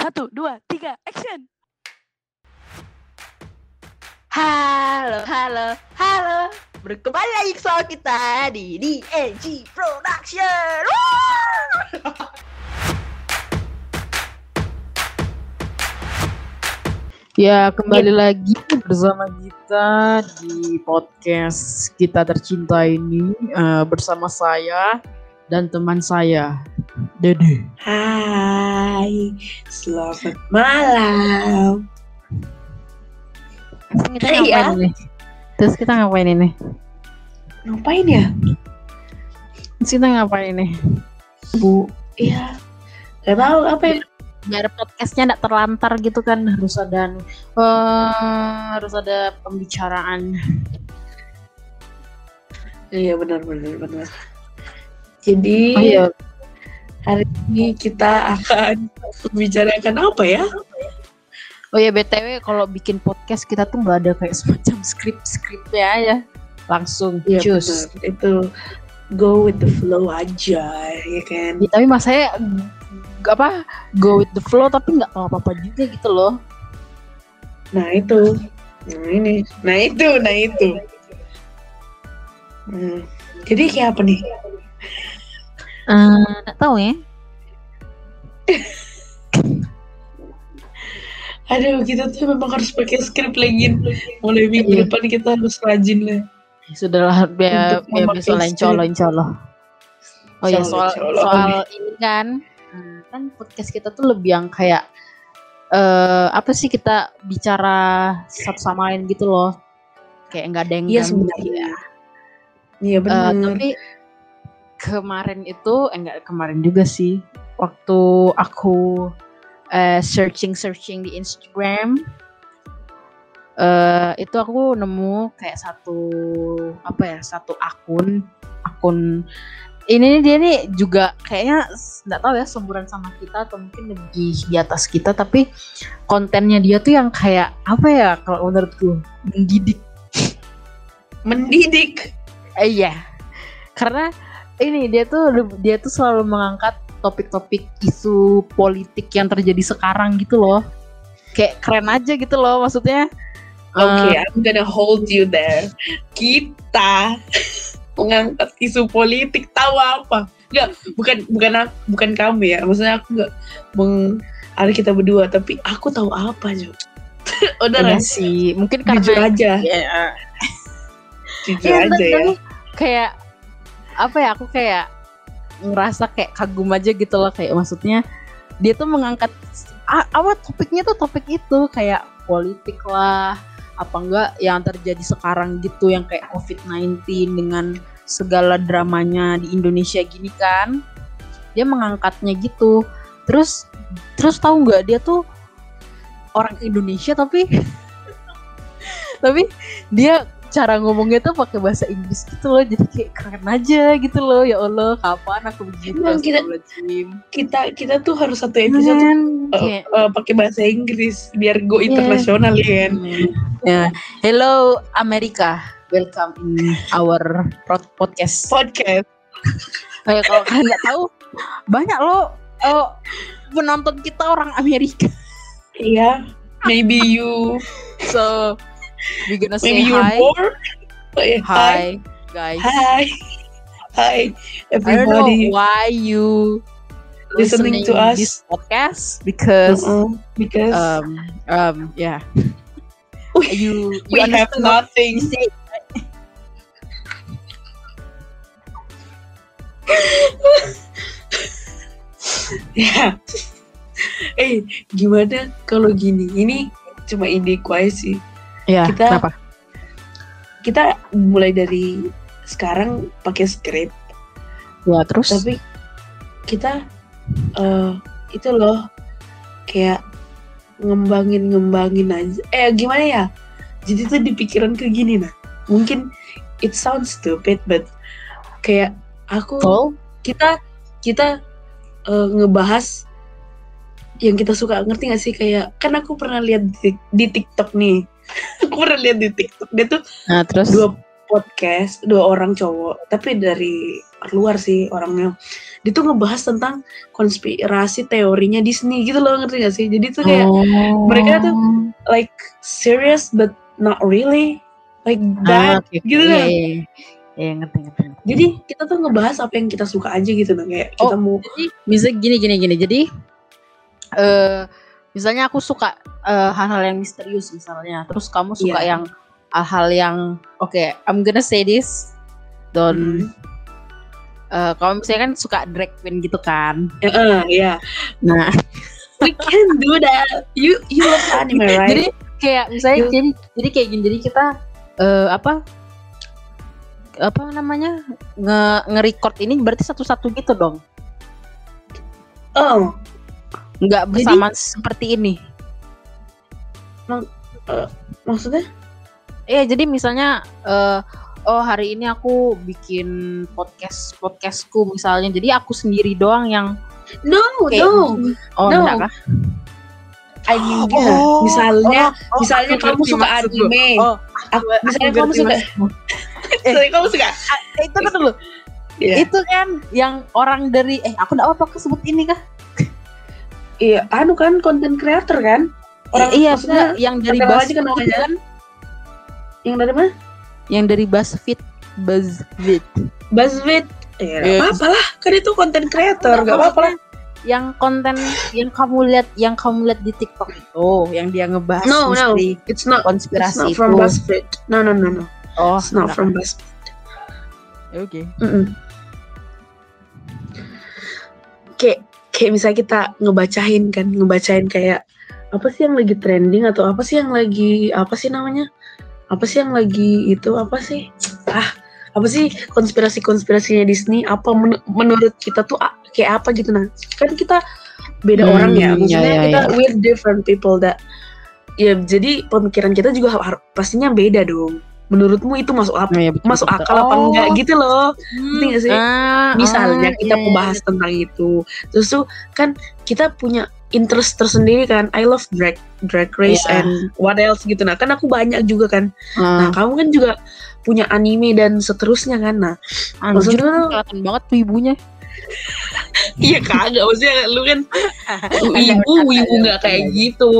Satu, dua, tiga, action. Halo, halo, halo. Berkembali lagi ke soal kita di DNG Production. Ya, kembali lagi bersama kita di podcast kita tercinta ini eh, bersama saya dan teman saya, Dede. Hai, selamat malam. Terus kita Iya. ngapain nih? Terus kita ngapain ini? Ngapain ya, Terus kita ngapain nih? Bu? Iya, gak tahu apa ya. Biar podcastnya tidak terlantar gitu kan harus ada eh, harus ada pembicaraan. Iya benar benar benar. Jadi Oh iya, hari ini kita akan membicarakan apa ya? oh iya btw kalau bikin podcast kita tuh nggak ada kayak semacam skrip skripnya ya, langsung Iya cus. Itu go with the flow aja, ya kan? Ya, tapi masanya gak apa go with the flow tapi nggak tahu apa apa juga gitu loh Nah itu, nah ini, nah itu, nah itu. Hmm. Jadi kayak apa nih? Nggak tahu ya Aduh, kita tuh memang harus pakai skrip lagi. Mulai minggu Iya. depan kita harus rajin lah. sudahlah biar biar bisa lencolo lencolo oh ya soal Colo-colo. soal ini kan hmm, kan podcast kita tuh lebih yang kayak eh apa sih kita bicara satu sama lain gitu loh kayak nggak ada yang Iya sebenarnya. ya. Iya Eh, benar. tapi kemarin itu eh, enggak kemarin juga sih. Waktu aku eh, searching searching di Instagram eh itu aku nemu kayak satu apa ya satu akun akun. Ini dia nih juga kayaknya nggak tahu ya seumuran sama kita atau mungkin lebih di atas kita tapi kontennya dia tuh yang kayak apa ya kalau menurutku mendidik Mendidik. Eh, iya, karena ini dia tuh dia tuh selalu mengangkat topik-topik isu politik yang terjadi sekarang gitu loh. Kayak keren aja gitu loh maksudnya. Oke, Eh, I'm gonna hold you there. Kita mengangkat isu politik tahu apa? Enggak, bukan bukan aku- bukan kamu ya. Maksudnya aku enggak meng ada kita berdua, tapi aku tahu apa, Jo. Udah iya lah, sih, mungkin jujur karena aja, ya, jujur Iya, aja ya. kayak apa ya aku kayak ngerasa kayak kagum aja gitu loh kayak maksudnya dia tuh mengangkat apa topiknya tuh topik itu kayak politik lah apa enggak yang terjadi sekarang gitu yang kayak COVID-19 dengan segala dramanya di Indonesia gini kan. Dia mengangkatnya gitu. Terus terus tahu nggak dia tuh orang Indonesia tapi tapi dia cara ngomongnya tuh pakai bahasa Inggris gitu loh jadi kayak keren aja gitu loh ya Allah kapan aku begitu Emang kita-. Kita kita tuh harus satu episode tuh, eh, kayak, eh, pakai bahasa Inggris biar go Iya. internasional ya kan. ya hello Amerika welcome in our podcast Podcast. oh ya kalau kalian nggak tahu banyak loh oh, penonton kita orang Amerika Iya. Maybe you so we gonna say maybe you're hi. Oh, yeah. hi guys Hi. Hi, I don't know everybody. why you Listening to us. this podcast because Uh-uh, because um um yeah we, you you we have nothing. say Ya. eh, gimana kalau gini? Ini cuma aja sih. Ya Kita- kenapa? Kita mulai dari sekarang pakai skrip, ya terus? Tapi kita eh itu loh kayak ngembangin ngembangin aja. Eh gimana ya? Jadi tuh di pikiran ke gini nah. Mungkin it sounds stupid but kayak aku oh kita kita eh, ngebahas yang kita suka. Ngerti gak sih? Kayak kan aku pernah lihat di, di TikTok nih aku pernah lihat di TikTok dia tuh nah terus dua podcast dua orang cowok tapi dari luar sih orangnya dia tuh ngebahas tentang konspirasi teorinya Disney gitu loh ngerti gak sih jadi tuh kayak Oh. mereka tuh like serious but not really like Ah, that oke, oke. gitu Iya, kan iya, iya. Iya, ngerti, ngerti, ngerti. jadi kita tuh ngebahas apa yang kita suka aja gitu nah kayak kita Oh. mau Jadi bisa gini gini gini. Jadi eh misalnya aku suka eh, hal-hal yang misterius misalnya. Terus kamu suka Iya. yang hal-hal yang oke, I'm gonna say this. Don't Hmm. eh, kamu misalnya kan suka drag queen gitu kan. Ya, eh, ya Nah, we can do that you you love anime right jadi kayak misalnya You- jadi jadi kayak gini. Jadi kita eh, apa apa namanya nge nge-record ini berarti satu-satu gitu dong. oh Nggak Jadi- bersama seperti ini. maksudnya Iya, jadi misalnya eh oh hari ini aku bikin podcast podcastku misalnya. Jadi aku sendiri doang yang no kayak no oh no. enggak kah? I mean gini, Oh, misalnya oh, oh, misalnya aku kamu suka anime Oh, aku, misalnya aku kamu suka maksudmu. misalnya kamu suka Eh, itu kan dulu. Iya. Itu kan yang orang dari eh aku enggak apa-apa sebut ini kah? Iya anu kan konten creator kan orang iya, maksudnya yang dari BuzzFeed kan itu kan? yang dari mana Yang dari BuzzFeed BuzzFeed. Buzzfeed ya Iya. apa apa lah kan itu konten creator gak apa apa lah Yang konten yang kamu lihat yang kamu lihat di TikTok itu, yang dia ngebahas No, no. it's not it's konspirasi not itu. from Buzzfeed no no no no Oh, it's not enggak. from Buzzfeed Oke. Mm-mm. kayak kayak misalnya kita ngebacain kan ngebacain kayak apa sih yang lagi trending atau apa sih yang lagi apa sih namanya? Apa sih yang lagi itu apa sih? Ah apa sih konspirasi konspirasinya Disney? Apa men- menurut kita tuh kayak apa gitu? Nah kan kita beda Hmm, orang ya ya, maksudnya ya, kita ya. we're different people that ya jadi pemikiran kita juga pastinya beda dong menurutmu itu masuk apa Oh, iya, betul, masuk betul. akal apa Oh, enggak gitu loh Ngerti nggak sih? ah, misalnya ah, kita iya, mau bahas tentang itu terus tuh kan kita punya interest tersendiri kan I love drag drag race Iya. and what else gitu nah kan aku banyak juga kan iya. Ah, nah kamu kan juga punya anime dan seterusnya kan nah anjir, maksudnya tuh- kelihatan banget tuh ibunya. iya kagak maksudnya lu kan ibu ibu nggak kayak gitu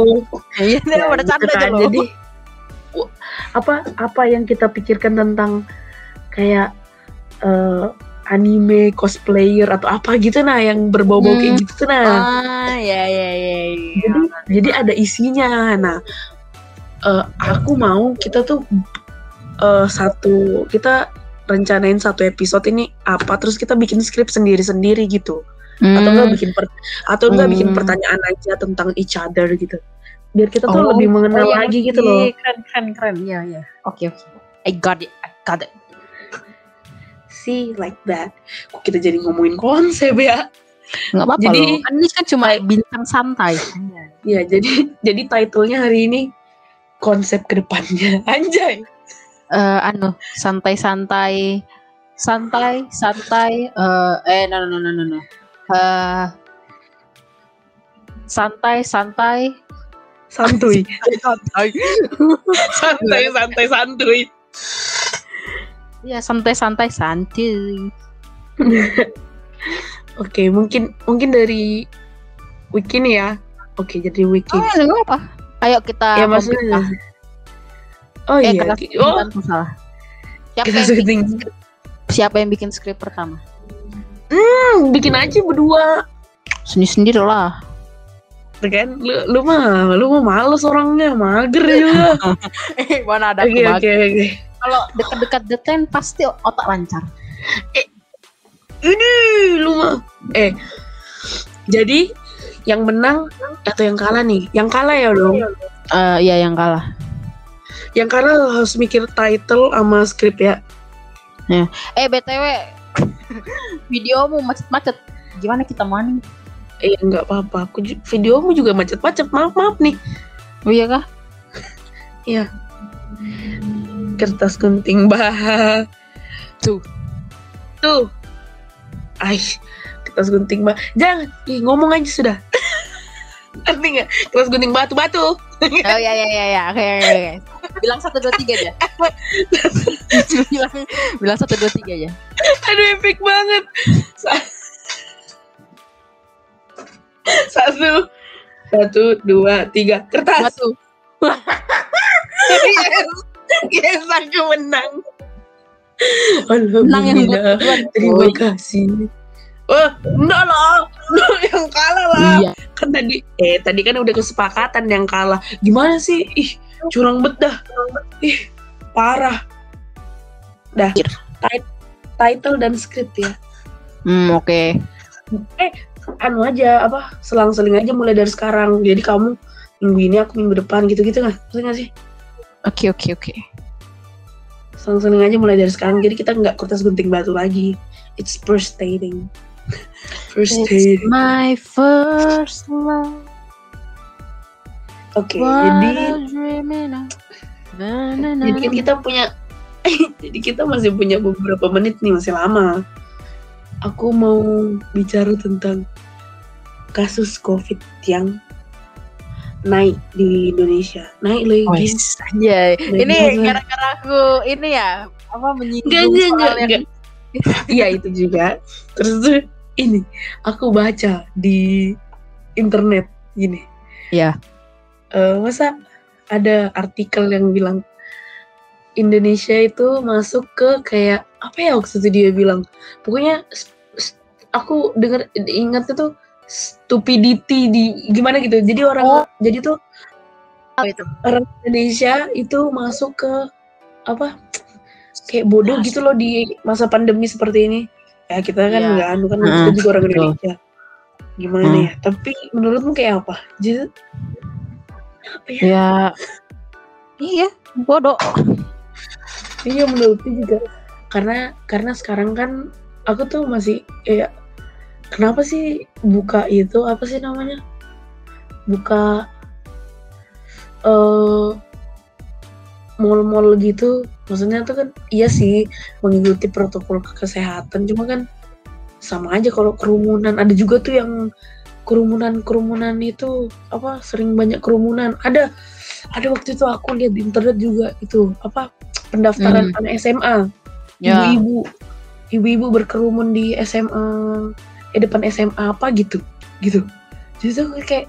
Iya, Ya, pada gitu canda aja kan. loh. jadi apa apa yang kita pikirkan tentang kayak eh, anime cosplayer atau apa gitu nah yang berbau-bau Hmm. kayak gitu tuh nah Ah, ya ya ya. ya. jadi jadi ada isinya nah eh, aku mau kita tuh eh, satu kita rencanain satu episode ini apa terus kita bikin skrip sendiri-sendiri gitu atau enggak Hmm. bikin per- atau enggak bikin Hmm. pertanyaan aja tentang each other gitu biar kita tuh Oh, lebih mengenal oh, iya, lagi gitu iya, loh Keren keren keren. Iya iya. Oke oke. I got it. I got it. see like that kok kita jadi ngomongin konsep ya Enggak apa-apa Jadi- loh. Kan ini kan cuma bintang santai. ya jadi jadi titlenya hari ini konsep ke depannya anjay Eh anu, santai-santai santai santai eh eh no no no no no. Eh santai santai santuy santai. santai santai santuy Ya santai-santai santai. Oke, mungkin mungkin dari wiki nih ya. Oke, jadi wiki. Oh, ya, apa. Ayo kita ya maksudnya. Oh eh, iya. kita ki- Oh, bukan salah. Siapa kita yang, bikin, siapa yang bikin skrip pertama? Hmm, bikin aja berdua. Sendiri-sendiri lah. Kan lu, lu mah lu mah males orangnya, mager juga. Eh, mana ada Oke, oke, oke. Kalau dekat-dekat deadline pasti otak lancar. Ini lu mah. Eh. Jadi yang menang atau yang kalah nih? Yang kalah ya dong. Eh, iya yang kalah. Yang kalah harus mikir title sama skrip ya. Eh, BTW videomu macet-macet. Gimana kita maning? Eh nggak apa-apa. Aku ju- videomu juga macet-macet. Maaf maaf nih. Oh iya kah? kertas gunting bah Tuh. tuh ay kertas gunting bah jangan Ih, ngomong aja sudah Ngerti nggak? Keras gunting batu-batu. Oh ya ya ya ya. Oke oke oke. Bilang satu dua tiga aja. bilang bilang satu dua tiga aja. Aduh epic banget. Sa- Satu, satu, dua, tiga. Kertas. Batu. yes, yes aku menang. Yang Alhamdulillah. duluan. Terima Boy. kasih. Oh, enggak lah. Yang kalah lah. Iya. Kan tadi eh tadi kan udah kesepakatan yang kalah. Gimana sih? Ih, curang bet dah. Ih, parah. Dah. Tit- title dan script ya. Hmm oke. Anu aja apa? Selang-seling aja mulai dari sekarang. Jadi kamu minggu ini aku minggu depan gitu-gitu nggak? Maksudnya nggak sih? Oke oke oke. Selang-seling aja mulai dari sekarang. Jadi kita nggak kertas gunting batu lagi. It's first dating. First It's dating. my first love. Oke, What jadi jadi kan kita punya jadi kita masih punya beberapa menit nih masih lama aku mau bicara tentang kasus covid yang naik di Indonesia naik lagi Wes, anjay. Naik Ini gara-gara aku ini ya apa menyinggung Enggak, enggak, soal enggak, yang enggak. iya itu juga terus tuh ini aku baca di internet gini Iya. Eh, masa ada artikel yang bilang Indonesia itu masuk ke kayak apa ya waktu itu dia bilang pokoknya aku dengar ingat itu stupidity di gimana gitu jadi orang Oh. jadi tuh Apa itu? orang Indonesia itu masuk ke apa kayak bodoh gitu loh di masa pandemi seperti ini ya kita kan Iya. nggak anu kan kita juga orang betul. Indonesia gimana Hmm. ya tapi menurutmu kayak apa jadi apa ya Ya. Iya, bodoh. Iya menurutku juga karena karena sekarang kan aku tuh masih kayak kenapa sih buka itu apa sih namanya? Buka eh mall-mall gitu. Maksudnya tuh kan iya sih mengikuti protokol kesehatan. Cuma kan sama aja kalau kerumunan. Ada juga tuh yang kerumunan kerumunan itu apa sering banyak kerumunan. Ada ada waktu itu aku lihat di internet juga itu apa pendaftaran Hmm. anak SMA Ya. ibu-ibu ibu-ibu berkerumun di SMA eh depan SMA apa gitu gitu. Jadi tuh kayak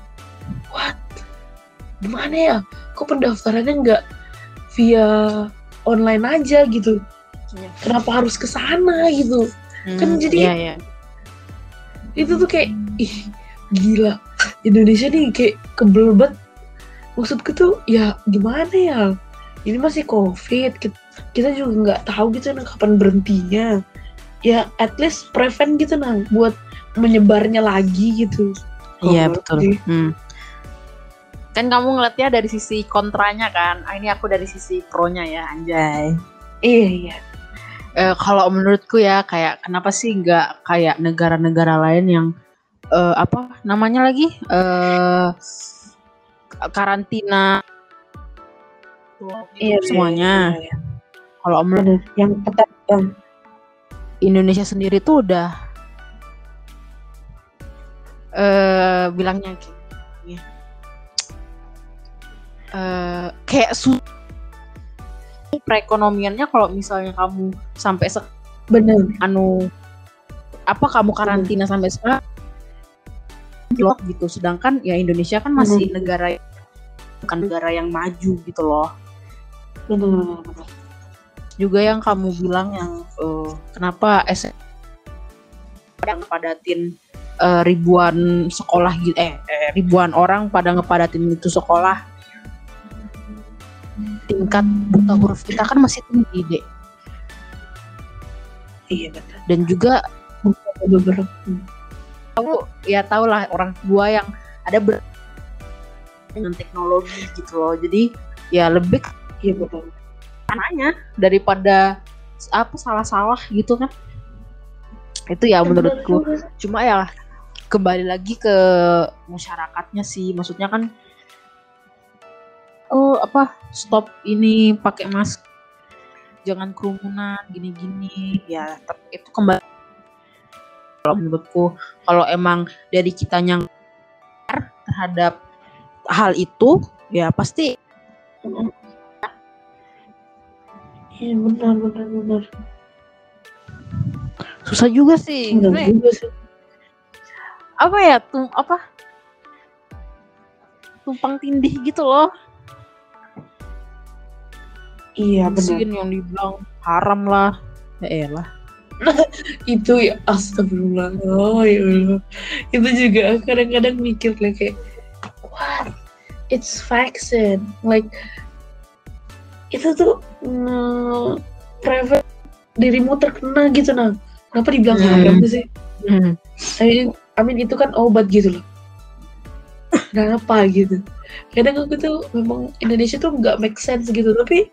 what? Gimana ya? Kok pendaftarannya nggak via online aja gitu? Kenapa harus ke sana gitu? Kan Hmm, jadi- Iya, iya. itu tuh kayak ih gila. Indonesia nih kayak kebel banget maksudku tuh ya gimana ya? Ini masih covid kita juga nggak tahu gitu nah kapan berhentinya ya at least prevent gitu nah buat menyebarnya lagi gitu Iya, betul. sih. Hmm. Kan kamu ngeliatnya dari sisi kontranya kan. Ah, ini aku dari sisi pronya ya, anjay. iya iya Eh, kalau menurutku ya kayak kenapa sih nggak kayak negara-negara lain yang eh, apa namanya lagi eh karantina iya semuanya. iya, iya. Kalau menurut Bener. yang ketat yang Indonesia sendiri tuh udah eh bilangnya kayak. Eh, kayak su perekonomiannya kalau misalnya kamu sampai se bener anu apa kamu karantina sampai sekarang loh gitu sedangkan ya Indonesia kan masih negara bukan negara yang maju gitu loh bener bener, bener. Juga yang kamu bilang yang eh, kenapa S pada ngepadatin eh, ribuan sekolah gitu eh, eh, ribuan orang pada ngepadatin itu sekolah. Tingkat buta huruf kita kan masih tinggi deh iya bener dan juga beberapa tahu ya tau lah orang tua yang ada ber dengan teknologi gitu loh. Jadi ya lebih iya betul anaknya daripada apa salah-salah gitu kan. Itu ya menurutku. Cuma ya kembali lagi ke masyarakatnya sih. Maksudnya kan oh apa stop ini pakai masker jangan kerumunan gini-gini. Ya itu kembali. Kalau menurutku kalau emang dari kitanya terhadap hal itu ya pasti Iya benar benar benar. susah juga sih Enggak Sebenarnya juga sih. apa ya tum apa tumpang tindih gitu loh Iya benar. Yang dibilang haram lah ya elah Itu ya astagfirullah. Oh ya Allah. Itu juga kadang-kadang mikir lah kayak what? It's vaksin. Like itu tuh nge private dirimu terkena gitu nah. Kenapa dibilang Hmm. haram sih? hmm. I mean, I mean itu kan obat gitu loh. Kenapa gitu? Kadang aku tuh memang Indonesia tuh nggak make sense gitu, tapi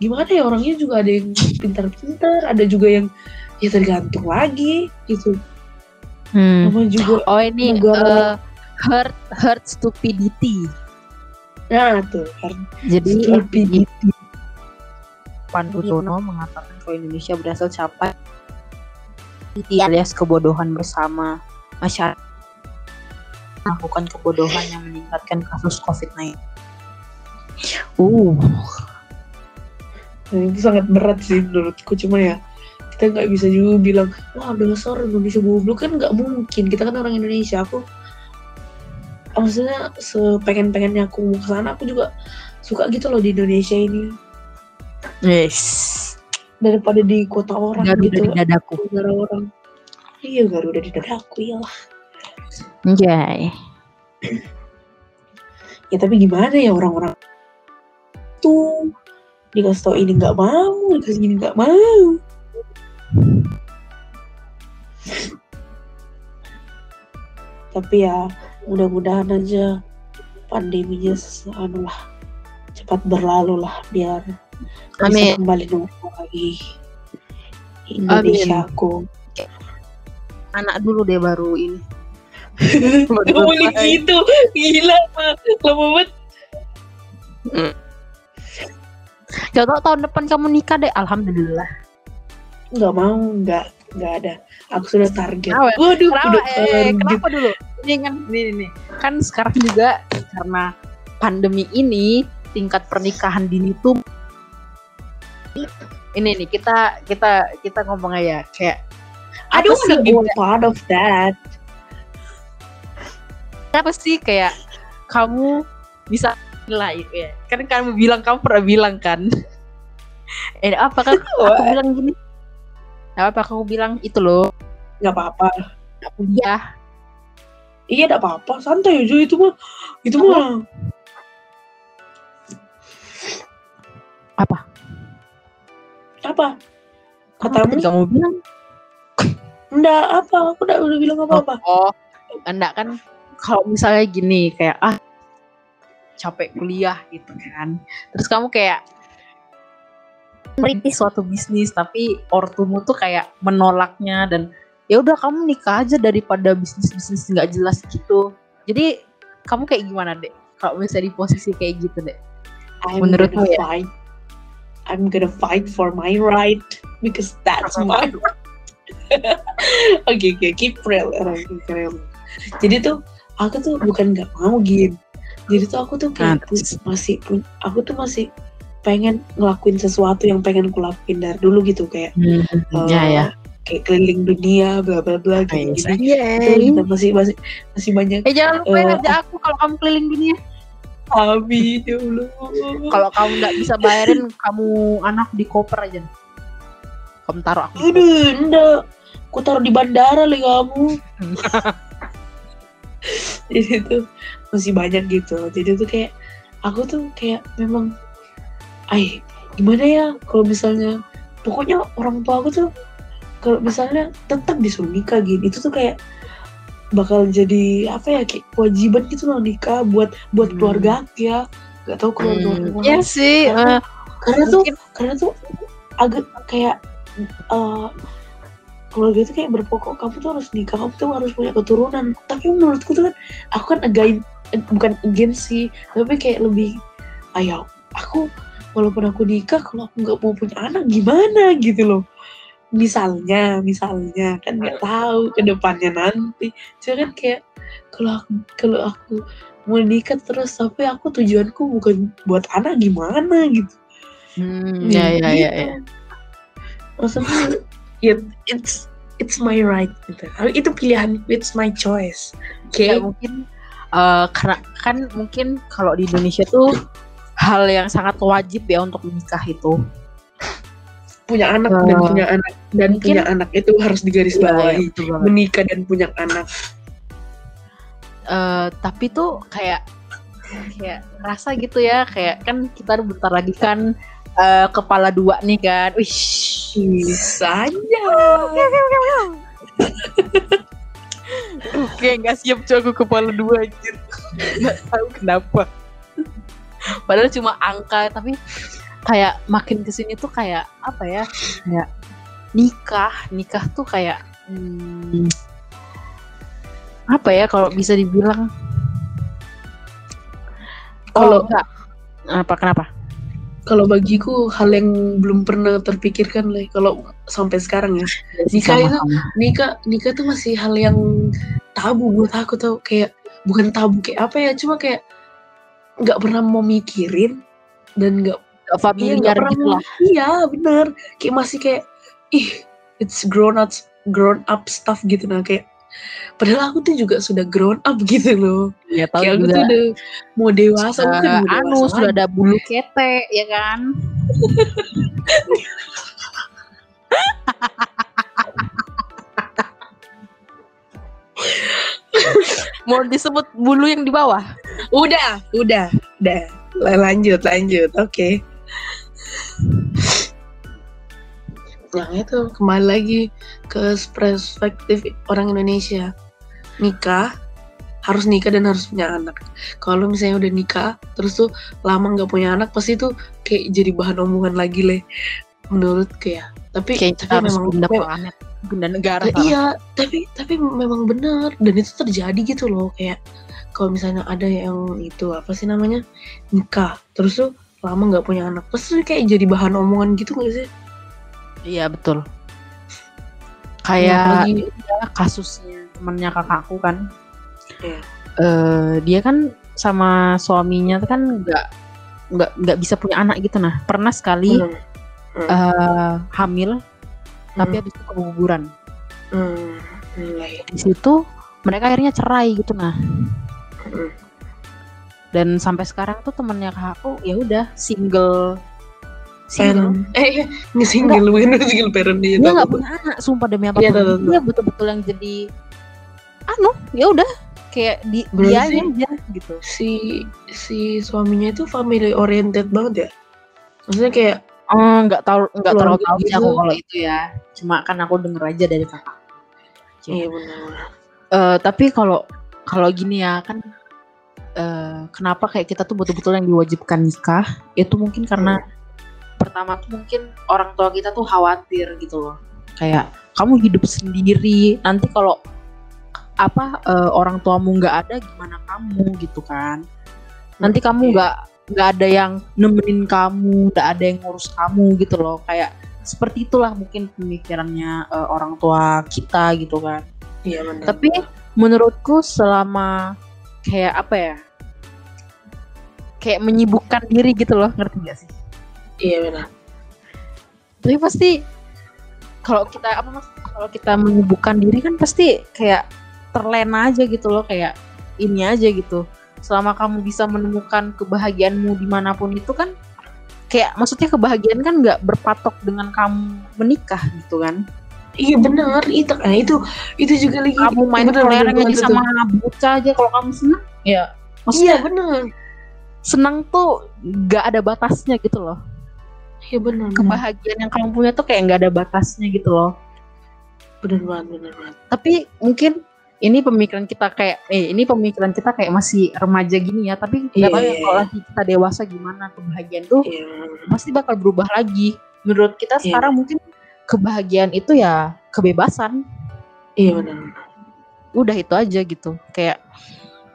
gimana ya orangnya juga ada yang pintar-pintar, ada juga yang ya tergantung lagi gitu. Hmm. Nama juga. oh ini Negara- eh, herd herd stupidity Nah tuh kan. jadi Stupidity. Pandutono mengatakan kalau Indonesia berasal capai alias kebodohan bersama masyarakat. Melakukan kebodohan yang meningkatkan kasus COVID-19. Uh, Nah, itu sangat berat sih menurutku. Cuma ya kita nggak bisa juga bilang wah dasar Indonesia goblok. Kan nggak mungkin. Kita kan orang Indonesia. Aku maksudnya sepengen-pengennya aku mau ke sana aku juga suka gitu loh di Indonesia ini yes. daripada di kota orang Garuda gitu di dadaku. negara orang iya Garuda di dadaku ya lah Anjay. ya tapi gimana ya orang-orang tuh dikasih tau ini nggak mau dikasih ini nggak mau tapi ya mudah-mudahan aja pandeminya anu lah cepat berlalu lah biar bisa Amin. kembali normal lagi Indonesia aku Anak dulu deh baru ini. Boleh gitu gila Pak. lama banget Contoh tahun depan kamu nikah deh. Alhamdulillah. nggak mau nggak nggak ada aku sudah target Kenapa? waduh Kenapa? udah Eh, target kenapa dulu? Ini kan ini nih. Kan sekarang juga karena pandemi ini tingkat pernikahan dini tuh ini nih kita kita kita ngomong aja kayak I apa don't sih wanna be part of that. Apa sih kayak kamu bisa lah ya? Kan kamu bilang kamu pernah bilang kan? Eh apa kan aku bilang gini? Apa aku bilang itu loh. Nggak apa-apa. Kuliah iya nggak apa-apa. Santai aja itu mah itu mah. Apa? Apa katamu kamu bilang enggak apa aku udah udah bilang apa-apa Oh, enggak kan kalau misalnya gini kayak ah capek kuliah gitu kan. Terus kamu kayak merintis suatu bisnis tapi ortumu tuh kayak menolaknya dan ya udah kamu nikah aja daripada bisnis-bisnis nggak jelas gitu. Jadi kamu kayak gimana deh? Kalau misalnya di posisi kayak gitu deh. I'm Menurutmu gonna ya? I'm gonna fight for my right because that's my Oke oke keep real orang keep real. Jadi tuh aku tuh bukan nggak mau gin. Jadi tuh aku tuh kayak pu- masih pun aku tuh masih pengen ngelakuin sesuatu yang pengen aku lakuin dari dulu gitu kayak Hmm, eh, ya ya. kayak keliling dunia bla bla bla gitu. Itu kita masih masih masih banyak Eh jangan lupa Eh, ngajak aku kalau kamu keliling dunia. Amin ya Allah. Kalau kamu nggak bisa bayarin, kamu anak di koper aja. Kamu taruh aku. Aduh, enggak. Aku taruh di bandara lah kamu. Jadi tuh masih banyak gitu. Jadi tuh kayak aku tuh kayak memang, ay gimana ya kalau misalnya pokoknya orang tua aku tuh kalau misalnya tetap disuruh nikah gini itu tuh kayak bakal jadi apa ya kayak kewajiban gitu loh nikah buat buat Hmm. keluarga aku ya. Nggak tahu keluarga Hmm, orang Iya sih. Karena- eh, karena tuh karena tuh agak kayak eh keluarga itu kayak berpokok kamu tuh harus nikah kamu tuh harus punya keturunan. Tapi menurutku tuh kan aku kan again eh, bukan against sih tapi kayak lebih ayo aku walaupun aku nikah kalau aku nggak mau punya anak gimana? Gitu loh misalnya misalnya kan nggak tahu ke depannya nanti jadi kan kayak kalau aku kalau aku mau nikah terus tapi aku tujuanku bukan buat anak gimana gitu Hmm, ya, ya, ya, Gitu. ya. maksudnya ya it's it's my right gitu itu pilihan it's my choice oke Ya, mungkin eh, karena kan mungkin kalau di Indonesia tuh hal yang sangat wajib ya untuk menikah itu. Punya anak dan Eh, punya anak dan mungkin- punya anak itu harus digaris Iya, iya, menikah dan punya anak Eh, tapi tuh kayak kayak rasa gitu ya kayak kan kita bentar lagi kan eh, kepala dua nih kan. Wih. bisanya Oke, nggak siap cuy aku kepala dua anjir. Nggak tahu kenapa. Padahal cuma angka, tapi kayak makin ke sini tuh kayak apa ya? Kayak nikah, nikah tuh kayak hmm, apa ya kalau bisa dibilang Kalau- oh, enggak. apa kenapa? kalau bagiku hal yang belum pernah terpikirkan lah kalau sampai sekarang ya Nikah itu- nikah nikah tuh masih hal yang tabu buat aku tau kayak bukan tabu kayak apa ya cuma kayak nggak pernah mau mikirin dan nggak Iya, familiar pernah gitu lah. iya bener kayak masih kayak ih it's grown up grown up stuff gitu nah kayak padahal aku tuh juga sudah grown up gitu loh Ya tahu kayak aku tuh udah mau dewasa bukan mau anu dewasa sudah ada bulu kete ya kan mau disebut bulu yang di bawah Udah, udah, udah. Lanjut, lanjut. Oke. Yang itu kembali lagi ke perspektif orang Indonesia. Nikah harus nikah dan harus punya anak. Kalau misalnya udah nikah, terus tuh lama nggak punya anak, pasti tuh kayak jadi bahan omongan lagi leh. Menurut kayak. Tapi, kayak tapi harus memang planet pindah negara Nah, iya, tapi tapi memang benar dan itu terjadi gitu loh kayak kalau misalnya ada yang itu apa sih namanya nikah terus tuh lama nggak punya anak. Terus kayak jadi bahan omongan gitu nggak sih? iya betul. Kayak ya, kasusnya temennya kakakku kan. Iya. Eh, dia kan sama suaminya kan nggak nggak nggak bisa punya anak gitu. Nah pernah sekali Hmm, eh, hamil tapi hmm, habis itu keguguran. Hmm, nilai. di situ mereka akhirnya cerai gitu nah. Hmm. Dan sampai sekarang tuh temennya kakakku ya udah single single. Eh, iya, nggak single bukan single parent dia. dia tahu. nggak punya anak sumpah demi apa Iya, tahu, dia betul-betul yang jadi anu ya udah kayak di Berarti dia aja gitu Si si suaminya itu family oriented banget ya. Maksudnya kayak Oh, nggak tahu nggak terlalu tahu sih gitu. aku kalau itu ya. Cuma kan aku denger aja dari kakak. iya benar. Eh, tapi kalau kalau gini ya kan eh, kenapa kayak kita tuh betul-betul yang diwajibkan nikah itu mungkin karena pertama tuh mungkin orang tua kita tuh khawatir gitu loh. Kayak kamu hidup sendiri, nanti kalau apa eh, orang tuamu nggak ada gimana kamu gitu kan. Nanti kamu Iya. nggak nggak ada yang nemenin kamu, nggak ada yang ngurus kamu gitu loh. Kayak seperti itulah mungkin pemikirannya eh, orang tua kita gitu kan. Iya benar. Tapi menurutku selama kayak apa ya? Kayak menyibukkan diri gitu loh, ngerti gak sih? iya benar. Tapi pasti kalau kita apa mas? Kalau kita menyibukkan diri kan pasti kayak terlena aja gitu loh, kayak ini aja gitu. Selama kamu bisa menemukan kebahagiaanmu di mana pun itu kan kayak maksudnya kebahagiaan kan nggak berpatok dengan kamu menikah gitu kan. Iya benar itu kan itu itu juga lagi Kamu main benar kelereng aja sama bocah aja kalau kamu senang ya Iya benar. senang tuh nggak ada batasnya gitu loh Iya benar. kebahagiaan yang kamu punya tuh kayak nggak ada batasnya gitu loh Benar banget, benar banget. tapi mungkin ini pemikiran kita kayak eh ini pemikiran kita kayak masih remaja gini ya tapi nggak Iya, tahu ya iya, kalau iya. kita dewasa gimana kebahagiaan tuh Iya. pasti bakal berubah lagi menurut kita Iya. sekarang mungkin kebahagiaan itu ya kebebasan. Iya benar. udah itu aja gitu. Kayak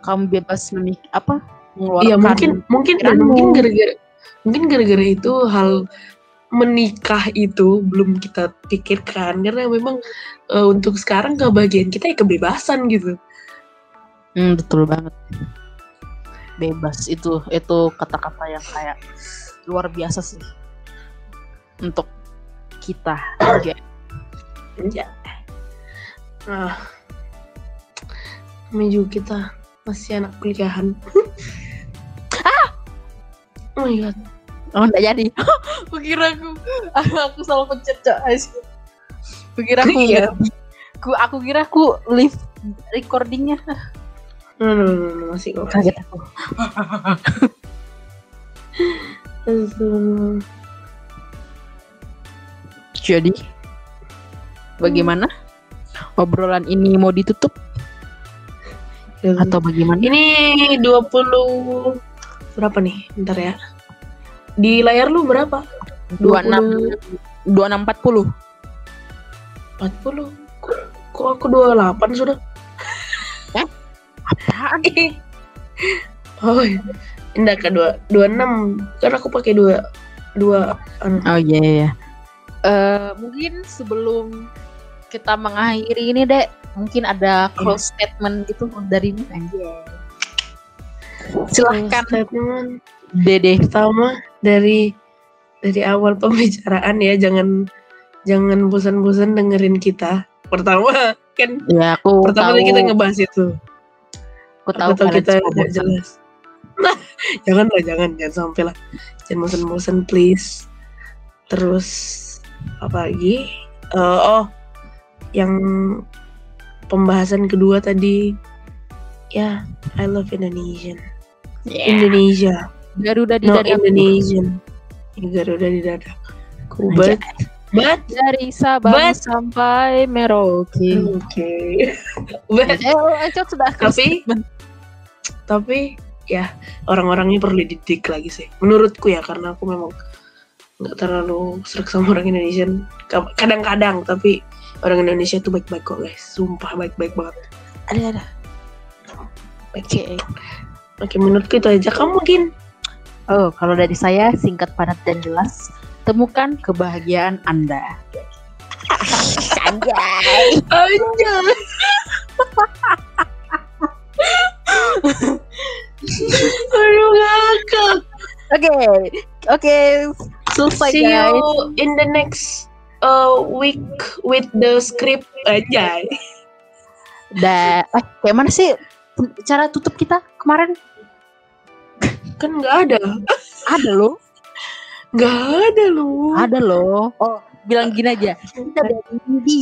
kamu bebas memik apa mengeluarkan Iya mungkin mungkin dan mungkin gara-gara mungkin gara-gara itu hal menikah itu belum kita pikirkan. Karena memang eh, untuk sekarang kebahagiaan kita ya kebebasan gitu. Hmm, betul banget. Bebas itu itu kata-kata yang kayak luar biasa sih. Untuk kita Oke. Ya. Nah, kami juga kita masih anak kuliahan. ah! Oh my god. oh enggak jadi aku kira aku aku salah pencet cok aku kira aku Iya. aku, aku kira aku live recordingnya No, no, no, no, masih kok. kaget aku Aduh. Jadi bagaimana obrolan ini mau ditutup atau bagaimana Ini 20 berapa nih? Bentar ya. Di layar lu berapa? dua enam dua enam empat puluh 40. Kok, kok aku 28 sudah? apaan Oh, enggak ke 2 26. Kan aku pakai dua dua anu. Oh iya iya. Eh mungkin sebelum kita mengakhiri ini dek, mungkin ada close statement gitu dari anjay. Silahkan statement Dede. pertama dari dari awal pembicaraan ya jangan jangan bosan-bosan dengerin kita. Pertama kan Ya aku pertama tahu, kita ngebahas itu. aku tahu Atau kalian kita bosan. jelas. Nah, jangan lah, jangan, jangan sampai lah. Jangan bosan-bosan, please. Terus apa lagi? Eh, oh, yang pembahasan kedua tadi, ya, I love Indonesian. Yeah. Indonesia, Garuda di no dadaku. Indonesian. Garuda di dada. Anjay. But, Dari Sabang But- sampai Merauke. oke. but, Eh, oh, Encok sudah Tapi- tapi ya orang-orangnya perlu dididik lagi sih menurutku ya karena aku memang nggak terlalu serak sama orang Indonesia Ka- kadang-kadang tapi orang Indonesia tuh baik-baik kok guys. Sumpah baik-baik banget. Ada ada. Oke. oke menurutku itu aja. Kamu mungkin Oh, kalau dari saya singkat, padat dan jelas. Temukan kebahagiaan Anda. Anjay. aja aduh ngakak. Oke, oke, selesai see guys. you in the next uh, week with the script aja Da, eh, kayak mana sih cara tutup kita kemarin? kan nggak ada Ada loh, nggak ada loh ada loh. Oh, bilang gini aja. Kita dari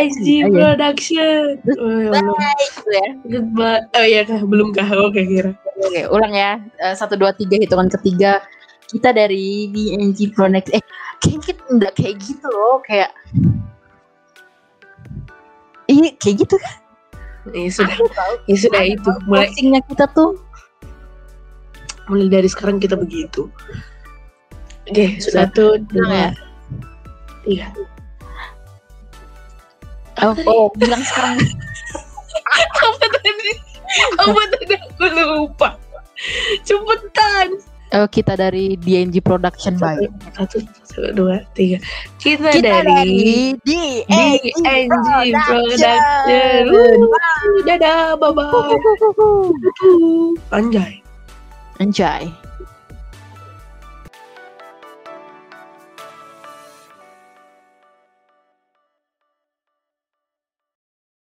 SG. Production. Oh, ya Allah. Gitu ya. Goodbye. Oh iya belum kah? Oke kira. Oke, ulang ya. Eh, Satu, dua, tiga, hitungan ketiga. Kita dari DNG Pronex. Eh, kayak kita enggak kayak gitu loh. Kayak... Iya, kayak gitu kan? Ya sudah, tahu. ya sudah itu. Mulai Closingnya kita tuh. mulai dari sekarang kita begitu. Oke, Sudah. satu, ya. dua, tiga. Oh, oh, bilang sekarang. Apa tadi? Apa tadi? Aku lupa. Cepetan. Oh, kita dari DNG Production by. Satu, satu, dua, tiga. Kita, Kita dari dari DNG Production. Dadah, bye bye. Anjay. Anjay.